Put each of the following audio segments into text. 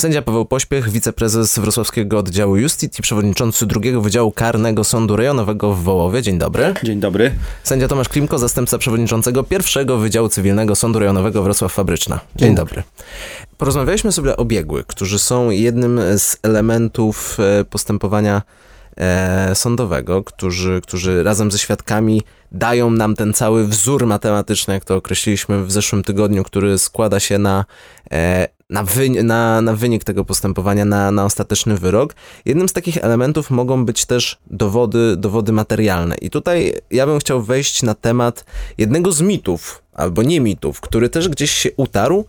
Sędzia Paweł Pośpiech, wiceprezes Wrocławskiego Oddziału Justit i przewodniczący drugiego Wydziału Karnego Sądu Rejonowego w Wołowie. Dzień dobry. Dzień dobry. Sędzia Tomasz Klimko, zastępca przewodniczącego pierwszego Wydziału Cywilnego Sądu Rejonowego Wrocław Fabryczna. Dzień, Dzień dobry. Porozmawialiśmy sobie o biegłych, którzy są jednym z elementów e, postępowania e, sądowego, którzy, którzy razem ze świadkami dają nam ten cały wzór matematyczny, jak to określiliśmy w zeszłym tygodniu, który składa się na, e, na, wy, na, na wynik tego postępowania, na, na ostateczny wyrok. Jednym z takich elementów mogą być też dowody, dowody materialne. I tutaj ja bym chciał wejść na temat jednego z mitów, albo nie mitów, który też gdzieś się utarł,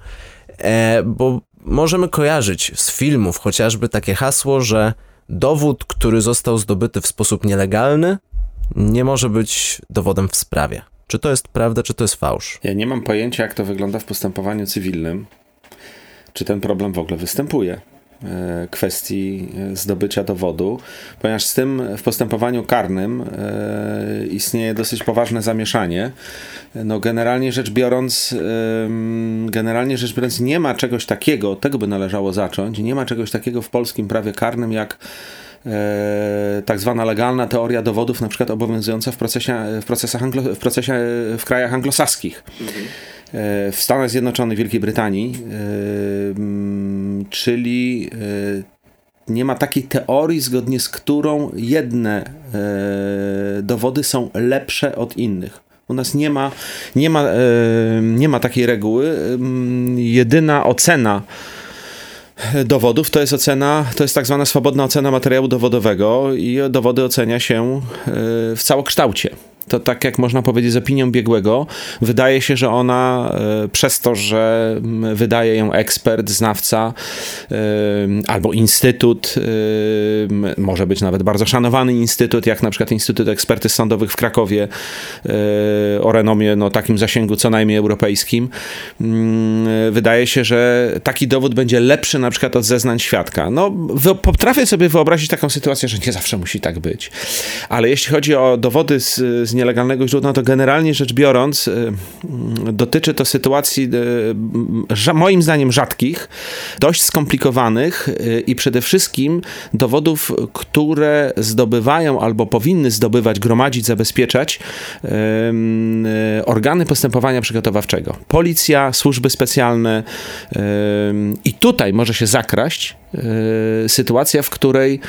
e, bo możemy kojarzyć z filmów chociażby takie hasło, że dowód, który został zdobyty w sposób nielegalny, nie może być dowodem w sprawie. Czy to jest prawda, czy to jest fałsz? Ja nie mam pojęcia, jak to wygląda w postępowaniu cywilnym. Czy ten problem w ogóle występuje? E, kwestii e, zdobycia dowodu, ponieważ z tym w postępowaniu karnym e, istnieje dosyć poważne zamieszanie. No generalnie rzecz biorąc, generalnie rzecz biorąc nie ma czegoś takiego, tego by należało zacząć, nie ma czegoś takiego w polskim prawie karnym jak tak zwana legalna teoria dowodów, na przykład obowiązująca w, procesie, w, procesach anglo, w, procesie, w krajach anglosaskich. Mhm. W Stanach Zjednoczonych, Wielkiej Brytanii, czyli e, nie ma takiej teorii, zgodnie z którą jedne e, dowody są lepsze od innych. U nas nie ma, nie ma, e, nie ma takiej reguły. Jedyna ocena dowodów to jest ocena, to jest tak zwana swobodna ocena materiału dowodowego i dowody ocenia się w całokształcie to tak jak można powiedzieć z opinią biegłego, wydaje się, że ona e, przez to, że wydaje ją ekspert, znawca e, albo instytut, e, może być nawet bardzo szanowany instytut, jak na przykład Instytut Ekspertyz Sądowych w Krakowie o renomie no, takim zasięgu co najmniej europejskim, mm, wydaje się, że taki dowód będzie lepszy na przykład od zeznań świadka. No, potrafię sobie wyobrazić taką sytuację, że nie zawsze musi tak być. Ale jeśli chodzi o dowody z, z nielegalnego źródła, to generalnie rzecz biorąc y, mm, dotyczy to sytuacji y, moim zdaniem rzadkich, dość skomplikowanych y, i przede wszystkim dowodów, które zdobywają albo powinny zdobywać, gromadzić, zabezpieczać organy postępowania przygotowawczego. Policja, służby specjalne i tutaj może się zakraść sytuacja, w której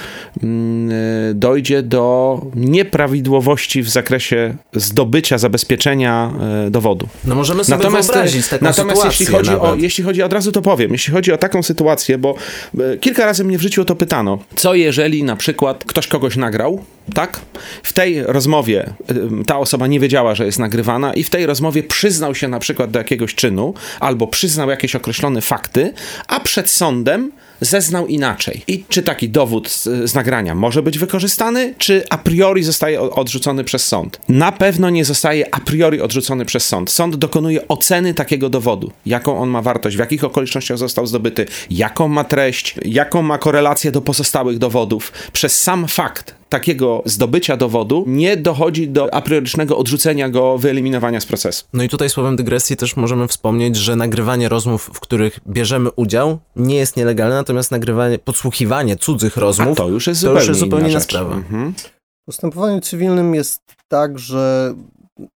mm, dojdzie do nieprawidłowości w zakresie zdobycia, zabezpieczenia e, dowodu. No możemy sobie natomiast, wyobrazić taką Natomiast sytuację jeśli chodzi, o, jeśli chodzi, od razu to powiem, jeśli chodzi o taką sytuację, bo e, kilka razy mnie w życiu o to pytano, co jeżeli na przykład ktoś kogoś nagrał, tak? W tej rozmowie e, ta osoba nie wiedziała, że jest nagrywana i w tej rozmowie przyznał się na przykład do jakiegoś czynu albo przyznał jakieś określone fakty, a przed sądem zeznał inaczej. I czy taki dowód z, z, nagrania może być wykorzystany, czy a priori zostaje odrzucony przez sąd? Na pewno nie zostaje a priori odrzucony przez sąd. Sąd dokonuje oceny takiego dowodu. Jaką on ma wartość, w jakich okolicznościach został zdobyty, jaką ma treść, jaką ma korelację do pozostałych dowodów. Przez sam fakt takiego zdobycia dowodu nie dochodzi do apriorycznego odrzucenia go, wyeliminowania z procesu. No i tutaj słowem dygresji też możemy wspomnieć, że nagrywanie rozmów, w których bierzemy udział, nie jest nielegalne, natomiast nagrywanie, podsłuchiwanie cudzych rozmów A to już jest zupełnie, już jest zupełnie inna, sprawa. Mhm. W postępowaniu cywilnym jest tak, że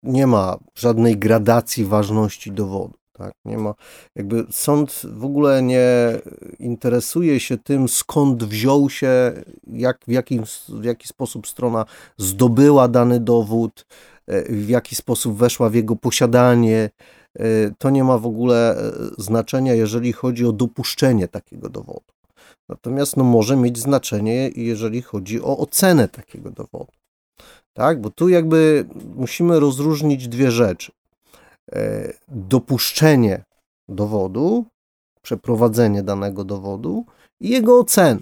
nie ma żadnej gradacji ważności dowodu. Tak, nie ma, jakby sąd w ogóle nie interesuje się tym, skąd wziął się, jak, w, jakim, w jaki sposób strona zdobyła dany dowód, e, w jaki sposób weszła w jego posiadanie. E, to nie ma w ogóle e, znaczenia, jeżeli chodzi o dopuszczenie takiego dowodu. Natomiast no, może mieć znaczenie, jeżeli chodzi o ocenę takiego dowodu. Tak, bo tu jakby musimy rozróżnić dwie rzeczy. E, dopuszczenie dowodu, przeprowadzenie danego dowodu i jego ocenę.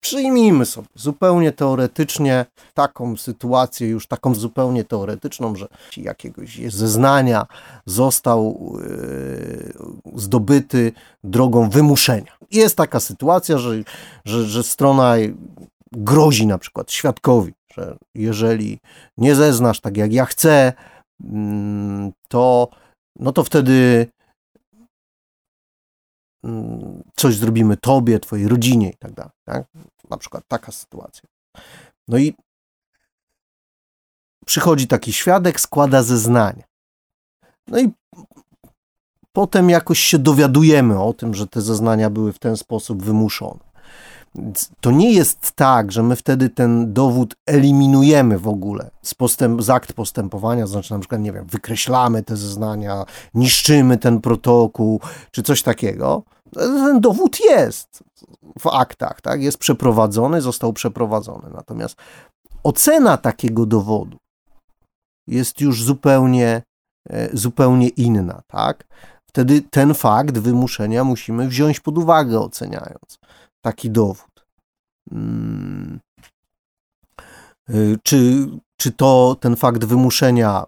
Przyjmijmy sobie zupełnie teoretycznie taką sytuację, już taką zupełnie teoretyczną, że jakiegoś zeznania został e, zdobyty drogą wymuszenia. Jest taka sytuacja, że, że, że strona grozi na przykład świadkowi, że jeżeli nie zeznasz tak jak ja chcę, to, no to wtedy mm, coś zrobimy tobie, twojej rodzinie i tak dalej. Tak? Na przykład taka sytuacja. No i przychodzi taki świadek, składa zeznanie. No i potem jakoś się dowiadujemy o tym, że te zeznania były w ten sposób wymuszone. To nie jest tak, że my wtedy ten dowód eliminujemy w ogóle z, postęp, z akt postępowania, znaczy na przykład, nie wiem, wykreślamy te zeznania, niszczymy ten protokół, czy coś takiego. Ten dowód jest w aktach, tak? Jest przeprowadzony, został przeprowadzony. Natomiast ocena takiego dowodu jest już zupełnie, e, zupełnie inna, tak? Wtedy ten fakt wymuszenia musimy wziąć pod uwagę, oceniając taki dowód. Hmm. Y, czy, czy to ten fakt wymuszenia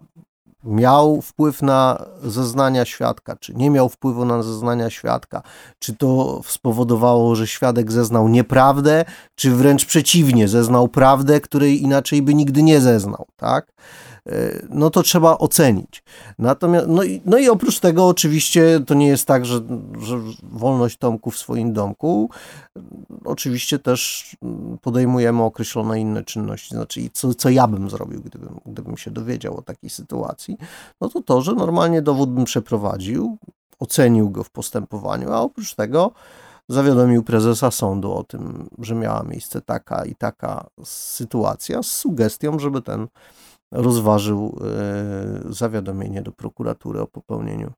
miał wpływ na zeznania świadka, czy nie miał wpływu na zeznania świadka, czy to spowodowało, że świadek zeznał nieprawdę, czy wręcz przeciwnie, zeznał prawdę, której inaczej by nigdy nie zeznał, tak? No to trzeba ocenić. Natomiast, no i, no i oprócz tego oczywiście to nie jest tak, że, że wolność Tomku w swoim domku. Oczywiście też podejmujemy określone inne czynności. Znaczy, co, co ja bym zrobił, gdybym, gdybym się dowiedział o takiej sytuacji, no to to, że normalnie dowód bym przeprowadził, ocenił go w postępowaniu, a oprócz tego zawiadomił prezesa sądu o tym, że miała miejsce taka i taka sytuacja z sugestią, żeby ten rozważył e, zawiadomienie do prokuratury o popełnieniu,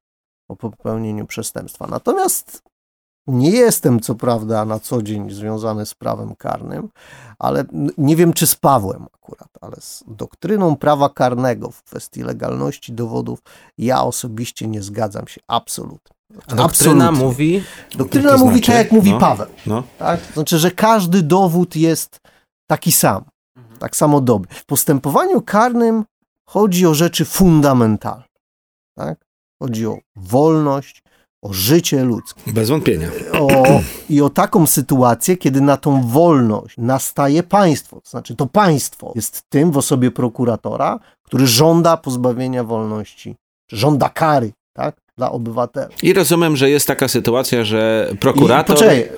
o popełnieniu przestępstwa. Natomiast nie jestem, co prawda, na co dzień związany z prawem karnym, ale nie wiem, czy z Pawłem akurat, ale z doktryną prawa karnego w kwestii legalności dowodów ja osobiście nie zgadzam się absolutnie. Doktryna absolutnie. mówi. Doktryna mówi znaczy? tak, jak mówi no, Paweł. No. Tak? Znaczy, że każdy dowód jest taki sam tak samo dobry. W postępowaniu karnym chodzi o rzeczy fundamentalne. Tak? Chodzi o wolność, o życie ludzkie. Bez wątpienia. O, I o taką sytuację, kiedy na tą wolność nastaje państwo. To znaczy, to państwo jest tym w osobie prokuratora, który żąda pozbawienia wolności, żąda kary tak, dla obywatela. I rozumiem, że jest taka sytuacja, że prokurator. I, poczekaj,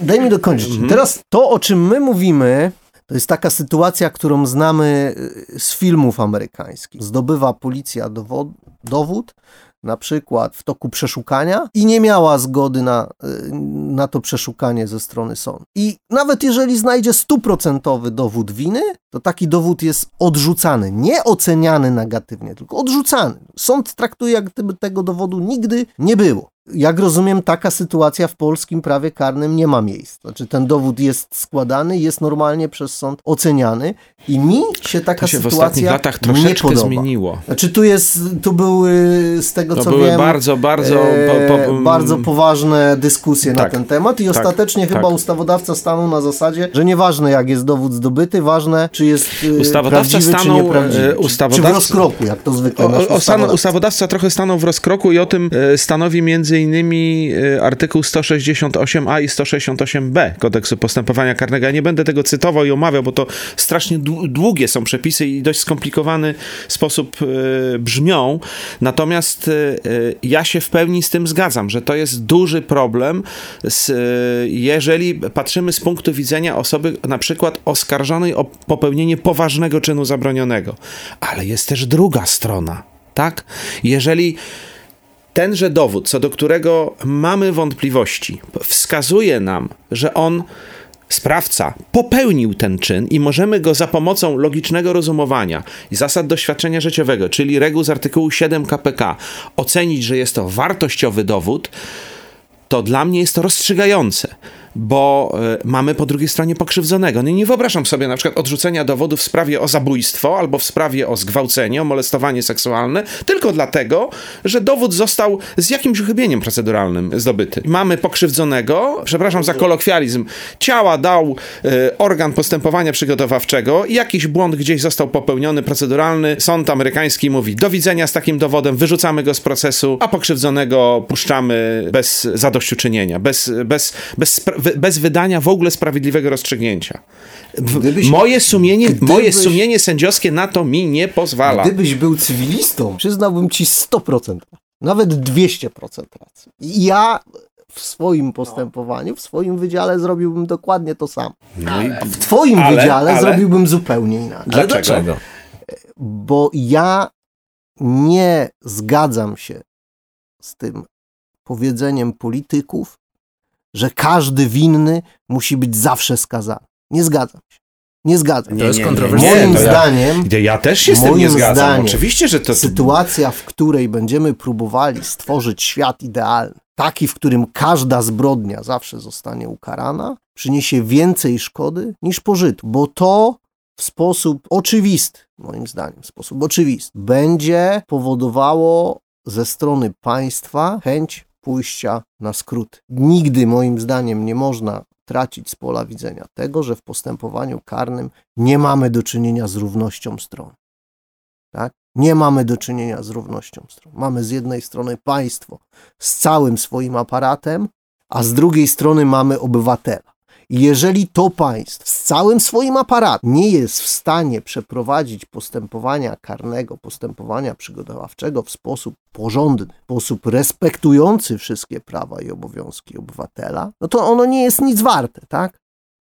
daj mi dokończyć. Mhm. Teraz to, o czym my mówimy, to jest taka sytuacja, którą znamy y, z filmów amerykańskich. Zdobywa policja dowód, dowód na przykład w toku przeszukania i nie miała zgody na, y, na to przeszukanie ze strony sądu. I nawet jeżeli znajdzie stuprocentowy dowód winy, to taki dowód jest odrzucany, nie oceniany negatywnie, tylko odrzucany. Sąd traktuje, jak gdyby tego dowodu nigdy nie było jak rozumiem, taka sytuacja w polskim prawie karnym nie ma miejsca. Znaczy ten dowód jest składany, jest normalnie przez sąd oceniany i mi się taka to się sytuacja w ostatnich latach troszeczkę nie zmieniło. Znaczy tu jest, tu były z tego to co były wiem bardzo, bardzo, e, po, po, bardzo poważne dyskusje tak, na ten temat i tak, ostatecznie tak. chyba ustawodawca stanął na zasadzie, że nieważne jak jest dowód zdobyty, ważne czy jest e, ustawodawca stanął, czy nieprawdziwy. Ustawodawca, czy w rozkroku, jak to zwykle o, o, ustawodawca. ustawodawca trochę stanął w rozkroku i o tym e, stanowi między innymi e, artykuł 168a i 168b kodeksu postępowania karnego. Ja nie będę tego cytował i omawiał, bo to strasznie długie są przepisy i dość skomplikowany sposób e, brzmią. Natomiast e, ja się w pełni z tym zgadzam, że to jest duży problem, jeżeli patrzymy z punktu widzenia osoby na przykład oskarżonej o popełnienie poważnego czynu zabronionego. Ale jest też druga strona, tak? Jeżeli tenże dowód, co do którego mamy wątpliwości, wskazuje nam, że on sprawca popełnił ten czyn i możemy go za pomocą logicznego rozumowania i zasad doświadczenia życiowego, czyli reguł z artykułu 7 KPK, ocenić, że jest to wartościowy dowód, to dla mnie jest to rozstrzygające bo e, mamy po drugiej stronie pokrzywdzonego. No i nie wyobrażam sobie na przykład odrzucenia dowodu w sprawie o zabójstwo albo w sprawie o zgwałcenie, o molestowanie seksualne, tylko dlatego, że dowód został z jakimś uchybieniem proceduralnym zdobyty. Mamy pokrzywdzonego, przepraszam za kolokwializm, ciała dał y, organ postępowania przygotowawczego i jakiś błąd gdzieś został popełniony proceduralny. Sąd amerykański mówi do widzenia z takim dowodem, wyrzucamy go z procesu, a pokrzywdzonego puszczamy bez zadośćuczynienia, bez, bez, bez, bez wydania w ogóle sprawiedliwego rozstrzygnięcia. Gdybyś, moje, sumienie, gdybyś, moje sumienie sędziowskie na to mi nie pozwala. Gdybyś był cywilistą, przyznałbym ci 100%, nawet 200% racji. Ja w swoim postępowaniu, w swoim wydziale zrobiłbym dokładnie to samo. No i, W twoim Ale- wydziale ale- zrobiłbym zupełnie inaczej. Dlaczego? dlaczego? Bo ja nie zgadzam się z tym powiedzeniem polityków, że każdy winny musi być zawsze skazany. Nie zgadzam się. Nie zgadzam To się. jest nie, kontrowersyjne. Moim to zdaniem Ja, ja też się z tym Moim nie zgadzam. zdaniem Oczywiście, że to... sytuacja, w której będziemy próbowali stworzyć świat idealny, taki, w którym każda zbrodnia zawsze zostanie ukarana, przyniesie więcej szkody niż pożytku, bo to w sposób oczywisty, moim zdaniem, w sposób oczywisty, będzie powodowało ze strony państwa chęć pójścia na skróty. Nigdy, moim zdaniem, nie można tracić z pola widzenia tego, że w postępowaniu karnym nie mamy do czynienia z równością stron. Tak? Nie mamy do czynienia z równością stron. Mamy z jednej strony państwo z całym swoim aparatem, a z drugiej strony mamy obywatela. Jeżeli to państwo z całym swoim aparatem nie jest w stanie przeprowadzić postępowania karnego, postępowania przygotowawczego w sposób porządny, w sposób respektujący wszystkie prawa i obowiązki obywatela, no to ono nie jest nic warte, tak?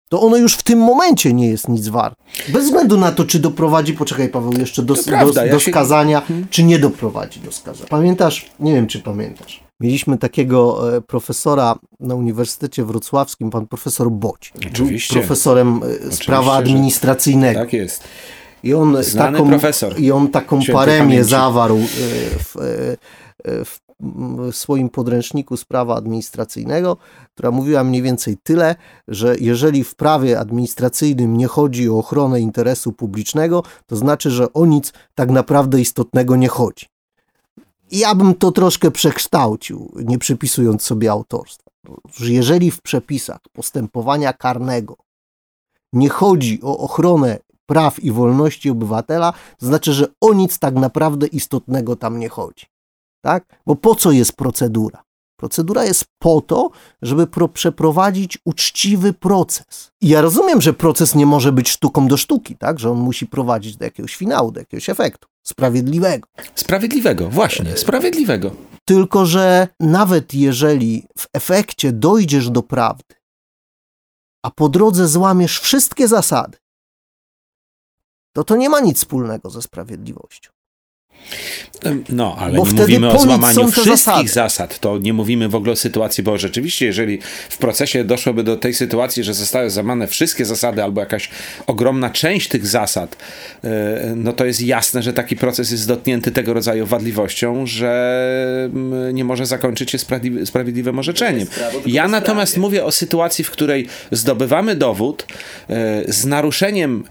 To ono już w tym momencie nie jest nic warte. Bez względu na to, czy doprowadzi, poczekaj Paweł, jeszcze do, prawda, do, ja do się- skazania, czy nie doprowadzi do skazania. Pamiętasz, nie wiem czy pamiętasz, mieliśmy takiego e, profesora na Uniwersytecie Wrocławskim, pan profesor Boć. Oczywiście. profesorem e, z prawa administracyjnego. Tak jest. I on Znany taką, profesor. I on taką Świętej paremię pamięci. zawarł e, w, w, w swoim podręczniku z prawa administracyjnego, która mówiła mniej więcej tyle, że jeżeli w prawie administracyjnym nie chodzi o ochronę interesu publicznego, to znaczy, że o nic tak naprawdę istotnego nie chodzi. Ja bym to troszkę przekształcił, nie przypisując sobie autorstwa. Że jeżeli w przepisach postępowania karnego nie chodzi o ochronę praw i wolności obywatela, to znaczy, że o nic tak naprawdę istotnego tam nie chodzi. Tak? Bo po co jest procedura? Procedura jest po to, żeby pro, przeprowadzić uczciwy proces. I ja rozumiem, że proces nie może być sztuką do sztuki, tak? że on musi prowadzić do jakiegoś finału, do jakiegoś efektu sprawiedliwego. Sprawiedliwego, właśnie, sprawiedliwego. Tylko, że nawet jeżeli w efekcie dojdziesz do prawdy, a po drodze złamiesz wszystkie zasady, to to nie ma nic wspólnego ze sprawiedliwością. No, ale Bo nie wtedy mówimy o złamaniu wszystkich zasady. zasad. To nie mówimy w ogóle o sytuacji, bo rzeczywiście, jeżeli w procesie doszłoby do tej sytuacji, że zostały złamane wszystkie zasady albo jakaś ogromna część tych zasad, e, no to jest jasne, że taki proces jest dotknięty tego rodzaju wadliwością, że mm, nie może zakończyć się sprawiedli- sprawiedliwym orzeczeniem. Ja natomiast mówię o sytuacji, w której zdobywamy dowód e, z naruszeniem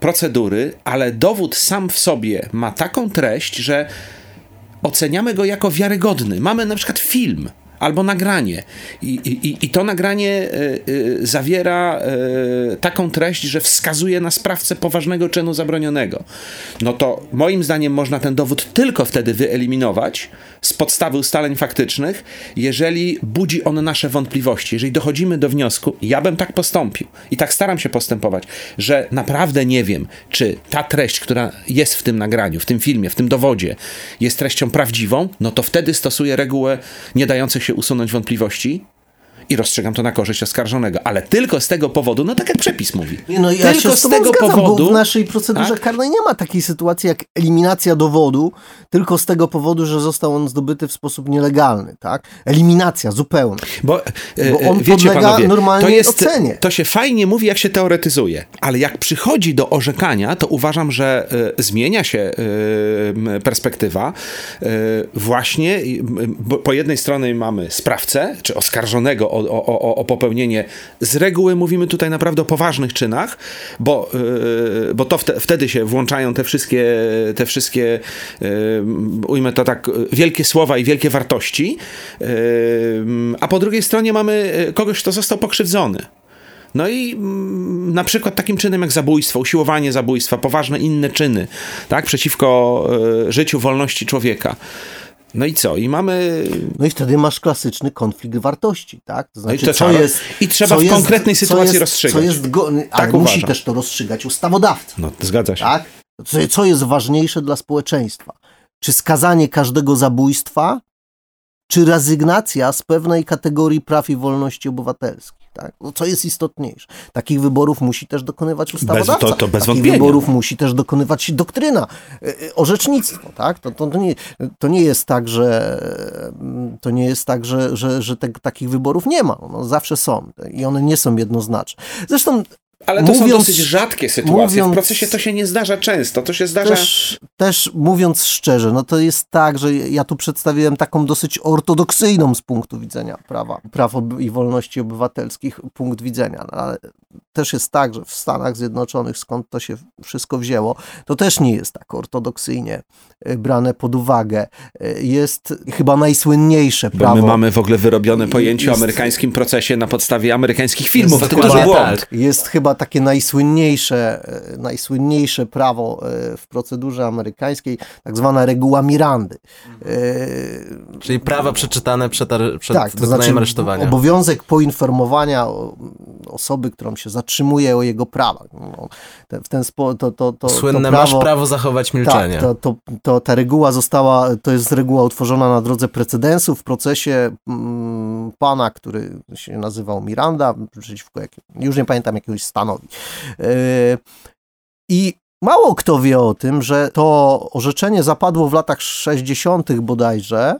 procedury, ale dowód sam w sobie ma taką treść, że oceniamy go jako wiarygodny. Mamy na przykład film albo nagranie i, i, i to nagranie y, y, zawiera y, taką treść, że wskazuje na sprawcę poważnego czynu zabronionego. No to moim zdaniem można ten dowód tylko wtedy wyeliminować z podstawy ustaleń faktycznych, jeżeli budzi on nasze wątpliwości, jeżeli dochodzimy do wniosku, ja bym tak postąpił i tak staram się postępować, że naprawdę nie wiem, czy ta treść, która jest w tym nagraniu, w tym filmie, w tym dowodzie, jest treścią prawdziwą, no to wtedy stosuję regułę nie dających się usunąć wątpliwości i rozstrzygam to na korzyść oskarżonego, ale tylko z tego powodu, no tak jak przepis mówi. No ja tylko z, z tego zgadzam, powodu, bo w naszej procedurze tak? karnej nie ma takiej sytuacji jak eliminacja dowodu, tylko z tego powodu, że został on zdobyty w sposób nielegalny, tak? Eliminacja zupełna. Bo, e, Bo on wiecie podlega panowie, normalnej to jest, ocenie. To się fajnie mówi, jak się teoretyzuje, ale jak przychodzi do orzekania, to uważam, że e, zmienia się e, perspektywa. E, właśnie bo po jednej stronie mamy sprawcę, czy oskarżonego o, o, o, popełnienie, z reguły mówimy tutaj naprawdę o poważnych czynach, bo, e, bo to wte, wtedy się włączają te wszystkie, te wszystkie e, ujmę to tak, wielkie słowa i wielkie wartości, e, a po drugiej stronie mamy kogoś, kto został pokrzywdzony. No i mm, na przykład takim czynem jak zabójstwo, usiłowanie zabójstwa, poważne inne czyny, tak, przeciwko e, życiu, wolności człowieka. No i co? I mamy. No i wtedy masz klasyczny konflikt wartości, tak? To znaczy, No to co jest, i trzeba co w jest- konkretnej co sytuacji jest, rozstrzygać. Co jest go, ale Tak musi uważam. też to rozstrzygać ustawodawca. No, zgadza się. tak? Co, co jest ważniejsze dla społeczeństwa? Czy skazanie każdego zabójstwa, czy rezygnacja z pewnej kategorii praw i wolności obywatelskich. Tak? No, co jest istotniejsze? Takich wyborów musi też dokonywać ustawodawca. Bez, to, to bez Takich wątpienia. wyborów musi też dokonywać doktryna, e, e, orzecznictwo. Tak? To, to, to, nie, to nie jest tak, że to nie jest tak, że, że, że te, takich wyborów nie ma. No, zawsze są i one nie są jednoznaczne. Zresztą ale to mówiąc, są dosyć rzadkie sytuacje. Mówiąc, w procesie to się nie zdarza często. To się zdarza. Też, też mówiąc szczerze, no to jest tak, że ja tu przedstawiłem taką dosyć ortodoksyjną z punktu widzenia prawa, praw i wolności obywatelskich punkt widzenia. No, ale też jest tak, że w Stanach Zjednoczonych, skąd to się wszystko wzięło, to też nie jest tak ortodoksyjnie y, brane pod uwagę. Y, jest chyba najsłynniejsze prawo. Bo my mamy w ogóle wyrobione pojęcie jest, o amerykańskim procesie na podstawie amerykańskich filmów. Jest, to duży błąd. Jest chyba takie najsłynniejsze, y, najsłynniejsze prawo w procedurze amerykańskiej, tak zwana reguła Mirandy. Czyli prawa przeczytane przed, przed tak, to znaczy aresztowania. Obowiązek poinformowania osoby, którą się zatrzymuje o jego prawach. No, w ten to, to, to, Słynne to prawo, masz prawo zachować milczenie. Tak, to, to, to, ta reguła została, to jest reguła utworzona na drodze precedensu w procesie mm, pana, który się nazywał Miranda, przeciwko jakim, już nie pamiętam jakiegoś stanowi. Yy, I Mało kto wie o tym, że to orzeczenie zapadło w latach 60. bodajże,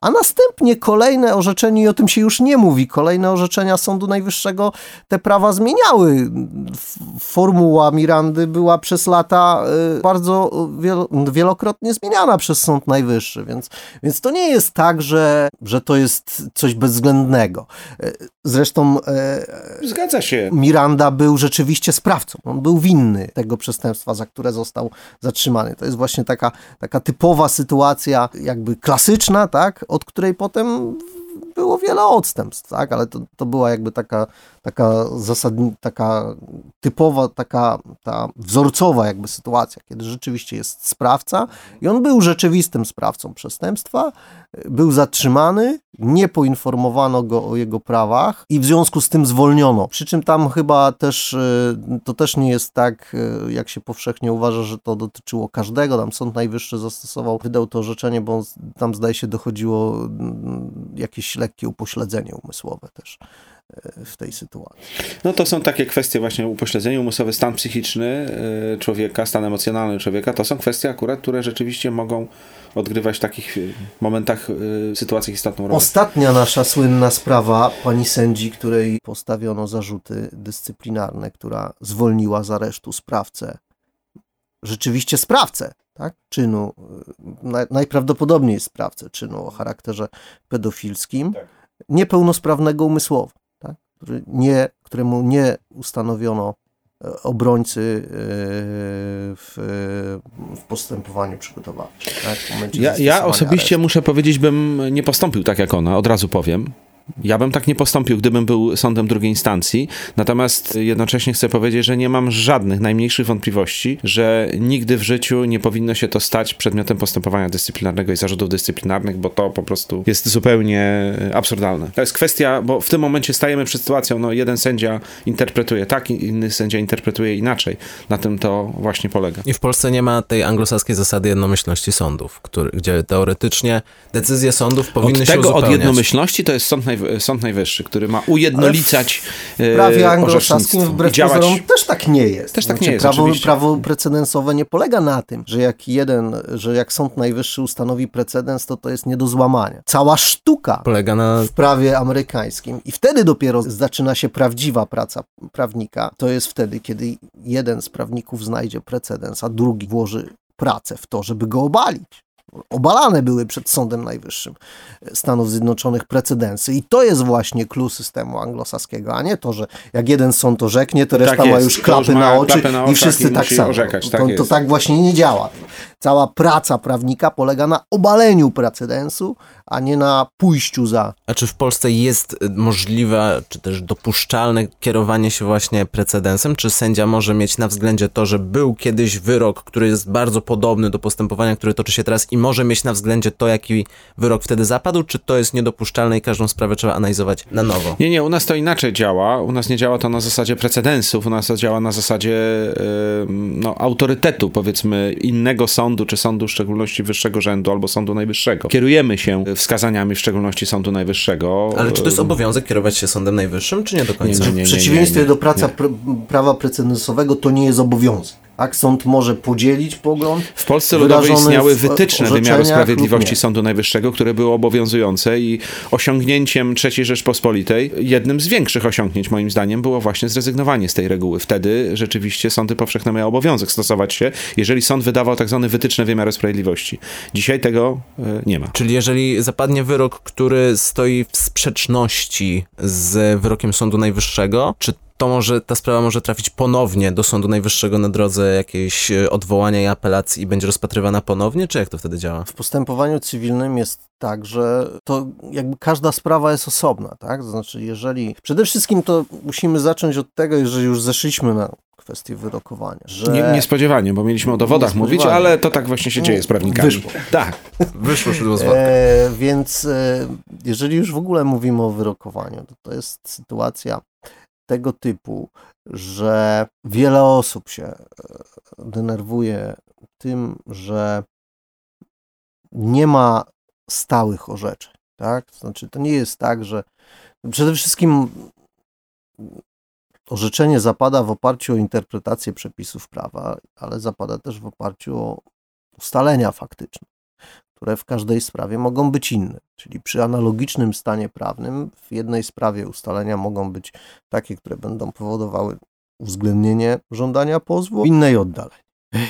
a następnie kolejne orzeczenie, i o tym się już nie mówi, kolejne orzeczenia Sądu Najwyższego te prawa zmieniały. Formuła Mirandy była przez lata y, bardzo wielokrotnie zmieniana przez Sąd Najwyższy, więc, więc to nie jest tak, że, że to jest coś bezwzględnego. Zresztą y, Zgadza się. Miranda był rzeczywiście sprawcą. On był winny tego przestępstwa, za które został zatrzymany. To jest właśnie taka, taka typowa sytuacja, jakby klasyczna, tak? od której potem było wiele odstępstw, tak? ale to, to była jakby taka, taka zasadni, taka typowa, taka ta wzorcowa jakby sytuacja, kiedy rzeczywiście jest sprawca i on był rzeczywistym sprawcą przestępstwa, był zatrzymany, nie poinformowano go o jego prawach i w związku z tym zwolniono. Przy czym tam chyba też, y, to też nie jest tak, y, jak się powszechnie uważa, że to dotyczyło każdego. Tam Sąd Najwyższy zastosował, wydał to orzeczenie, bo tam zdaje się dochodziło mm, jakieś lekkie upośledzenie umysłowe też w tej sytuacji. No to są takie kwestie właśnie upośledzenie umysłowe, stan psychiczny y, człowieka, stan emocjonalny człowieka, to są kwestie akurat, które rzeczywiście mogą odgrywać w takich y, momentach, sytuacjach istotną rolę. Ostatnia nasza słynna sprawa pani sędzi, której postawiono zarzuty dyscyplinarne, która zwolniła z aresztu sprawcę, rzeczywiście sprawcę, tak? czynu, najprawdopodobniej sprawcę czynu o charakterze pedofilskim, tak. niepełnosprawnego umysłowo który nie, któremu nie ustanowiono e, obrońcy e, w, w postępowaniu przygotowawczym. Tak? Ja, ja osobiście aresztu. muszę powiedzieć, bym nie postąpił tak jak ona, od razu powiem. Ja bym tak nie postąpił, gdybym był sądem drugiej instancji, natomiast jednocześnie chcę powiedzieć, że nie mam żadnych, najmniejszych wątpliwości, że nigdy w życiu nie powinno się to stać przedmiotem postępowania dyscyplinarnego i zarzutów dyscyplinarnych, bo to po prostu jest zupełnie absurdalne. To jest kwestia, bo w tym momencie stajemy przed sytuacją, no jeden sędzia interpretuje tak, inny sędzia interpretuje inaczej. Na tym to właśnie polega. I w Polsce nie ma tej anglosaskiej zasady jednomyślności sądów, który, gdzie teoretycznie decyzje sądów powinny od się tego, uzupełniać. od jednomyślności to jest Sąd Najwyższy Sąd Najwyższy, który ma ujednolicać w e, prawie anglosaskim wbrew działać... pozorom też tak nie jest. Też tak znaczy, nie jest, prawo, prawo precedensowe nie polega na tym, że jak jeden, że jak Sąd Najwyższy ustanowi precedens, to to jest nie do złamania. Cała sztuka polega na... w prawie amerykańskim i wtedy dopiero zaczyna się prawdziwa praca prawnika. To jest wtedy, kiedy jeden z prawników znajdzie precedens, a drugi włoży pracę w to, żeby go obalić obalane były przed Sądem Najwyższym Stanów Zjednoczonych precedensy. I to jest właśnie klucz systemu anglosaskiego, a nie to, że jak jeden sąd orzeknie, to reszta tak ma już klapy na oczy klapy na i wszyscy i tak samo. Orzekać, tak to, to, tak właśnie nie działa. Cała praca prawnika polega na obaleniu precedensu, a nie na pójściu za. A czy w Polsce jest możliwe, czy też dopuszczalne kierowanie się właśnie precedensem? Czy sędzia może mieć na względzie to, że był kiedyś wyrok, który jest bardzo podobny do postępowania, które toczy się teraz i może mieć na względzie to, jaki wyrok wtedy zapadł, czy to jest niedopuszczalne i każdą sprawę trzeba analizować na nowo? Nie, nie, u nas to inaczej działa. U nas nie działa to na zasadzie precedensów, u nas to działa na zasadzie yy, no, autorytetu, powiedzmy, innego sądu sądu, czy sądu w szczególności wyższego rzędu, albo Sądu Najwyższego. Kierujemy się wskazaniami w szczególności Sądu Najwyższego. Ale czy to jest obowiązek kierować się Sądem Najwyższym, czy nie do końca? Nie, nie, nie, w przeciwieństwie nie, do praca, prawa precedensowego to nie jest obowiązek. Tak, sąd może podzielić pogląd. W Polsce Ludowej istniały wytyczne wymiaru sprawiedliwości. Sądu Najwyższego, które były obowiązujące i osiągnięciem III Rzeczpospolitej, jednym z większych osiągnięć moim zdaniem było właśnie zrezygnowanie z tej reguły. Wtedy rzeczywiście sądy powszechne miały obowiązek stosować się, jeżeli sąd wydawał tak zwane wytyczne wymiaru sprawiedliwości. Dzisiaj tego e, nie ma. Czyli jeżeli zapadnie wyrok, który stoi w sprzeczności z wyrokiem Sądu Najwyższego, czy to może, ta sprawa może trafić ponownie do Sądu Najwyższego na drodze jakiejś e, odwołania i apelacji i będzie rozpatrywana ponownie, czy jak to wtedy działa? W postępowaniu cywilnym jest tak, że to jakby każda sprawa jest osobna, tak? To znaczy, jeżeli. Przede wszystkim to musimy zacząć od tego, jeżeli już zeszliśmy na kwestię wyrokowania, że. Nie, niespodziewanie, bo mieliśmy o dowodach mówić, ale to tak właśnie się dzieje z prawnikami. Wyszło. Tak. Wyszło szydło z. E, więc e, jeżeli już w ogóle mówimy o wyrokowaniu, to to jest sytuacja tego typu, że wiele osób się e, denerwuje tym, że nie ma stałych orzeczeń, tak? Znaczy, to nie jest tak, że przede wszystkim orzeczenie zapada w oparciu o interpretację przepisów prawa, ale zapada też w oparciu o ustalenia faktyczne, które w każdej sprawie mogą być inne. Czyli przy analogicznym stanie prawnym w jednej sprawie ustalenia mogą być takie, które będą powodowały uwzględnienie żądania pozwu, w innej oddalenie.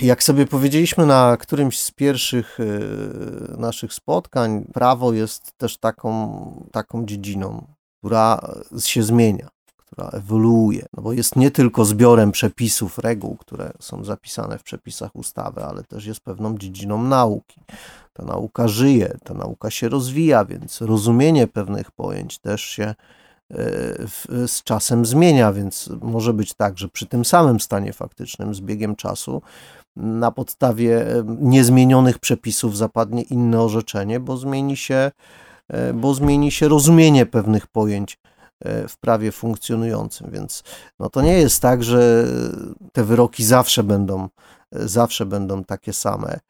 Jak sobie powiedzieliśmy na którymś z pierwszych y, naszych spotkań, prawo jest też taką, taką dziedziną, która się zmienia, która ewoluuje, no bo jest nie tylko zbiorem przepisów, reguł, które są zapisane w przepisach ustawy, ale też jest pewną dziedziną nauki. Ta nauka żyje, ta nauka się rozwija, więc rozumienie pewnych pojęć też się e, z czasem zmienia, więc może być tak, że przy tym samym stanie faktycznym z biegiem czasu na podstawie e, niezmienionych przepisów zapadnie inne orzeczenie, bo zmieni się, e, bo zmieni się rozumienie pewnych pojęć w prawie funkcjonującym, więc no to nie jest tak, że te wyroki zawsze będą, zawsze będą takie same.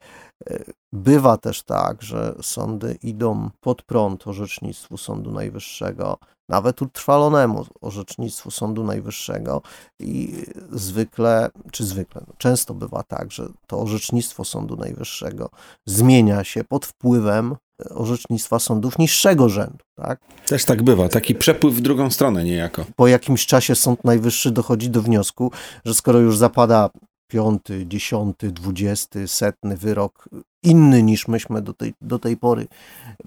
Bywa też tak, że sądy idą pod prąd orzecznictwu Sądu Najwyższego, nawet utrwalonemu orzecznictwu Sądu Najwyższego i zwykle, czy zwykle, no często bywa tak, że to orzecznictwo Sądu Najwyższego zmienia się pod wpływem orzecznictwa sądów niższego rzędu, tak? Też tak bywa. Taki przepływ w drugą stronę niejako. po jakimś czasie Sąd Najwyższy dochodzi do wniosku, że skoro już zapada piąty, dziesiąty, dwudziesty, setny wyrok inny niż myśmy do tej, do tej pory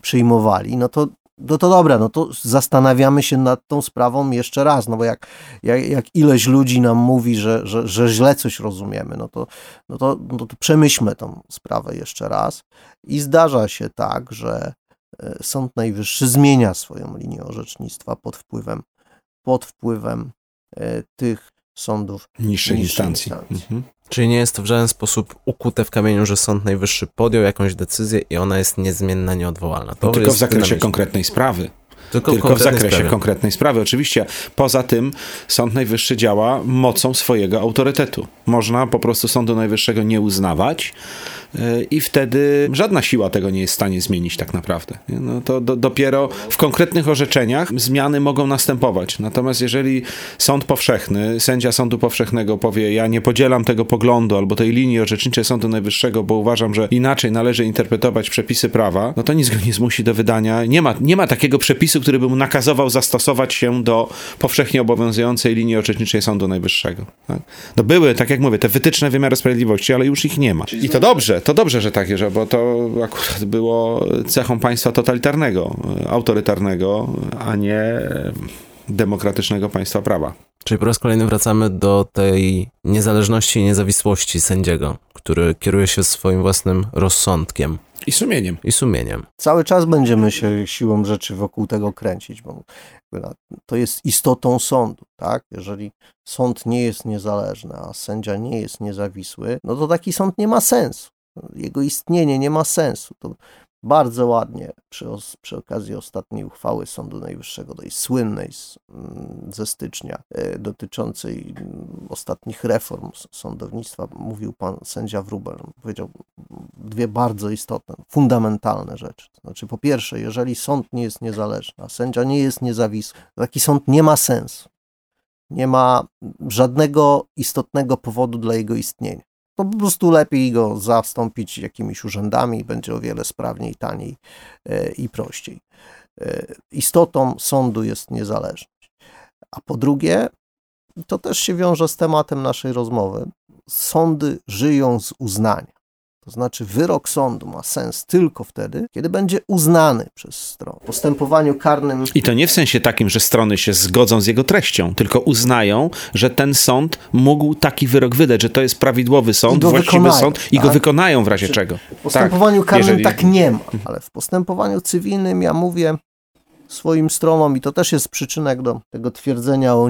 przyjmowali, no to, no to dobra, no to zastanawiamy się nad tą sprawą jeszcze raz, no bo jak, jak, jak ileś ludzi nam mówi, że, że, że źle coś rozumiemy, no to, no, to, no to przemyślmy tą sprawę jeszcze raz. I zdarza się tak, że e, Sąd Najwyższy zmienia swoją linię orzecznictwa pod wpływem, pod wpływem e, tych sądów Niższej Niższej instancji. instancji. Mhm. Czyli nie jest to w żaden sposób ukute w kamieniu, że Sąd Najwyższy podjął jakąś decyzję i ona jest niezmienna, nieodwołalna. To No, tylko jest w zakresie konkretnej sprawy. Tylko, Tylko w zakresie sprawie. konkretnej sprawy. Oczywiście poza tym Sąd Najwyższy działa mocą swojego autorytetu. Można po prostu Sądu Najwyższego nie uznawać i wtedy żadna siła tego nie jest w stanie zmienić tak naprawdę. No to do, dopiero w konkretnych orzeczeniach zmiany mogą następować. Natomiast jeżeli sąd powszechny, sędzia Sądu Powszechnego powie, ja nie podzielam tego poglądu albo tej linii orzeczniczej Sądu Najwyższego, bo uważam, że inaczej należy interpretować przepisy prawa, no to nic go nie zmusi do wydania. Nie ma, nie ma takiego przepisu, który by mu nakazował zastosować się do powszechnie obowiązującej linii orzeczniczej Sądu Najwyższego. Tak? No były, tak jak mówię, te wytyczne wymiaru sprawiedliwości, ale już ich nie ma. I to dobrze, to dobrze, że takie, że bo to akurat było cechą państwa totalitarnego, autorytarnego, a nie demokratycznego państwa prawa. Czyli po raz kolejny wracamy do tej niezależności i niezawisłości sędziego, który kieruje się swoim własnym rozsądkiem I sumieniem. i sumieniem. cały czas będziemy się siłą rzeczy wokół tego kręcić, bo to jest istotą sądu, tak? Jeżeli sąd nie jest niezależny, a sędzia nie jest niezawisły, no to taki sąd nie ma sensu. Jego istnienie nie ma sensu. To bardzo ładnie przy, przy okazji ostatniej uchwały Sądu Najwyższego, tej słynnej z, mm, ze stycznia, e, dotyczącej mm, ostatnich reform sądownictwa, mówił pan sędzia Wrubel. Powiedział dwie bardzo istotne, fundamentalne rzeczy. Znaczy, po pierwsze, jeżeli sąd nie jest niezależny, a sędzia nie jest niezawisły, taki sąd nie ma sensu. Nie ma żadnego istotnego powodu dla jego istnienia po prostu lepiej go zastąpić jakimiś urzędami, będzie o wiele sprawniej, taniej e, i prościej. E, istotą sądu jest niezależność. A po drugie, to też się wiąże z tematem naszej rozmowy. Sądy żyją z uznania. To znaczy, wyrok sądu ma sens tylko wtedy, kiedy będzie uznany przez stronę. W postępowaniu karnym. I to nie w sensie takim, że strony się zgodzą z jego treścią, tylko uznają, że ten sąd mógł taki wyrok wydać, że to jest prawidłowy sąd, właściwy wykonają, sąd i tak? go wykonają w razie Czy czego. W postępowaniu tak, karnym jeżeli... tak nie ma, ale w postępowaniu cywilnym ja mówię swoim stronom, i to też jest przyczynek do tego twierdzenia o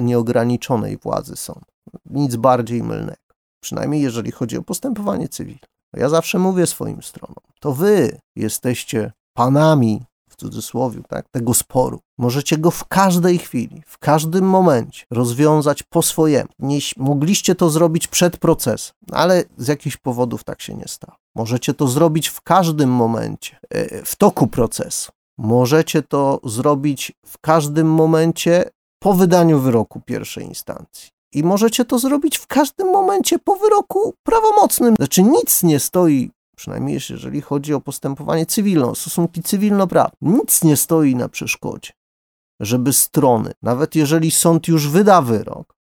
nieograniczonej władzy sądu. Nic bardziej mylnego przynajmniej jeżeli chodzi o postępowanie cywilne. Ja zawsze mówię swoim stronom, to wy jesteście panami, w cudzysłowie, tak, tego sporu. Możecie go w każdej chwili, w każdym momencie rozwiązać po swojemu. Nie, mogliście to zrobić przed procesem, ale z jakichś powodów tak się nie stało. Możecie to zrobić w każdym momencie, e, w toku procesu. Możecie to zrobić w każdym momencie po wydaniu wyroku pierwszej instancji. I możecie to zrobić w każdym momencie po wyroku prawomocnym. Znaczy nic nie stoi, przynajmniej jeżeli chodzi o postępowanie cywilne, stosunki cywilnoprawne, nic nie stoi na przeszkodzie, żeby strony, nawet jeżeli sąd już wyda wyrok,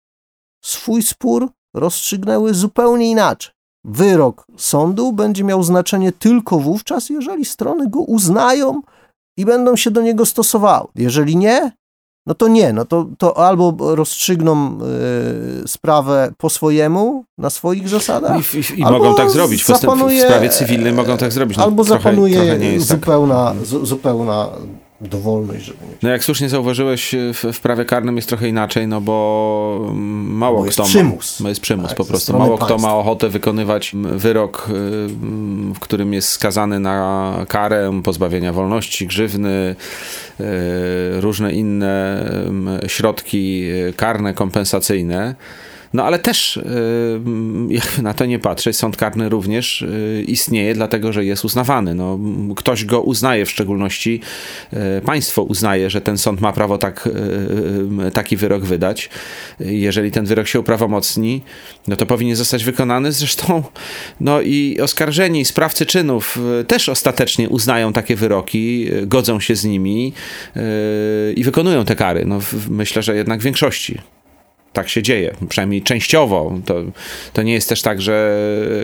swój spór rozstrzygnęły zupełnie inaczej. Wyrok sądu będzie miał znaczenie tylko wówczas, jeżeli strony go uznają i będą się do niego stosowały. Jeżeli nie, no to nie, no to, to albo rozstrzygną y, sprawę po swojemu, na swoich zasadach. I, i, i mogą tak zrobić. Zapanuje, w sprawie cywilnej mogą tak zrobić. No, albo trochę, zapanuje trochę zupełna, tak. z, zupełna dowolność, żeby mieć. No jak słusznie zauważyłeś, w, w prawie karnym jest trochę inaczej, no bo mało bo kto przymus. Ma, jest przymus tak, po prostu. Mało państwa. kto ma ochotę wykonywać wyrok, y, w którym jest skazany na karę pozbawienia wolności, grzywny, y, różne inne środki karne, kompensacyjne. No ale też, y, na to nie patrzeć, sąd karny również y, istnieje, dlatego że jest uznawany. No, ktoś go uznaje, w szczególności y, państwo uznaje, że ten sąd ma prawo tak, taki wyrok wydać. Jeżeli ten wyrok się uprawomocni, no to powinien zostać wykonany. Zresztą, no i oskarżeni, sprawcy czynów też ostatecznie uznają takie wyroki, godzą się z nimi i wykonują te kary. No, myślę, że jednak w większości tak się dzieje, przynajmniej częściowo. To, to nie jest też tak, że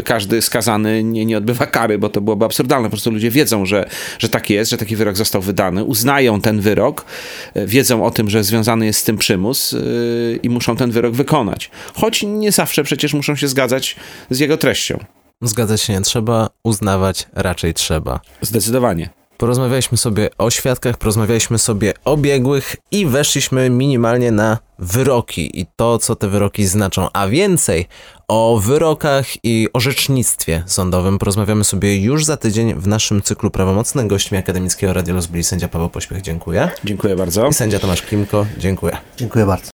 każdy skazany nie, nie odbywa kary, bo to byłoby absurdalne. Po prostu ludzie wiedzą, że, że tak jest, że taki wyrok został wydany, uznają ten wyrok, e, wiedzą o tym, że związany jest z tym przymus yy, i muszą ten wyrok wykonać. Choć nie zawsze przecież muszą się zgadzać z jego treścią. Zgadzać się nie trzeba, uznawać raczej trzeba. Zdecydowanie. Porozmawialiśmy sobie o świadkach, porozmawialiśmy sobie o biegłych i weszliśmy minimalnie na wyroki i to, co te wyroki znaczą. A więcej o wyrokach i orzecznictwie sądowym porozmawiamy sobie już za tydzień w naszym cyklu prawomocnym. Gośćmi Akademickiego Radioluz byli sędzia Paweł Pośpiech, dziękuję. Dziękuję bardzo. I sędzia Tomasz Klimko, dziękuję. Dziękuję bardzo.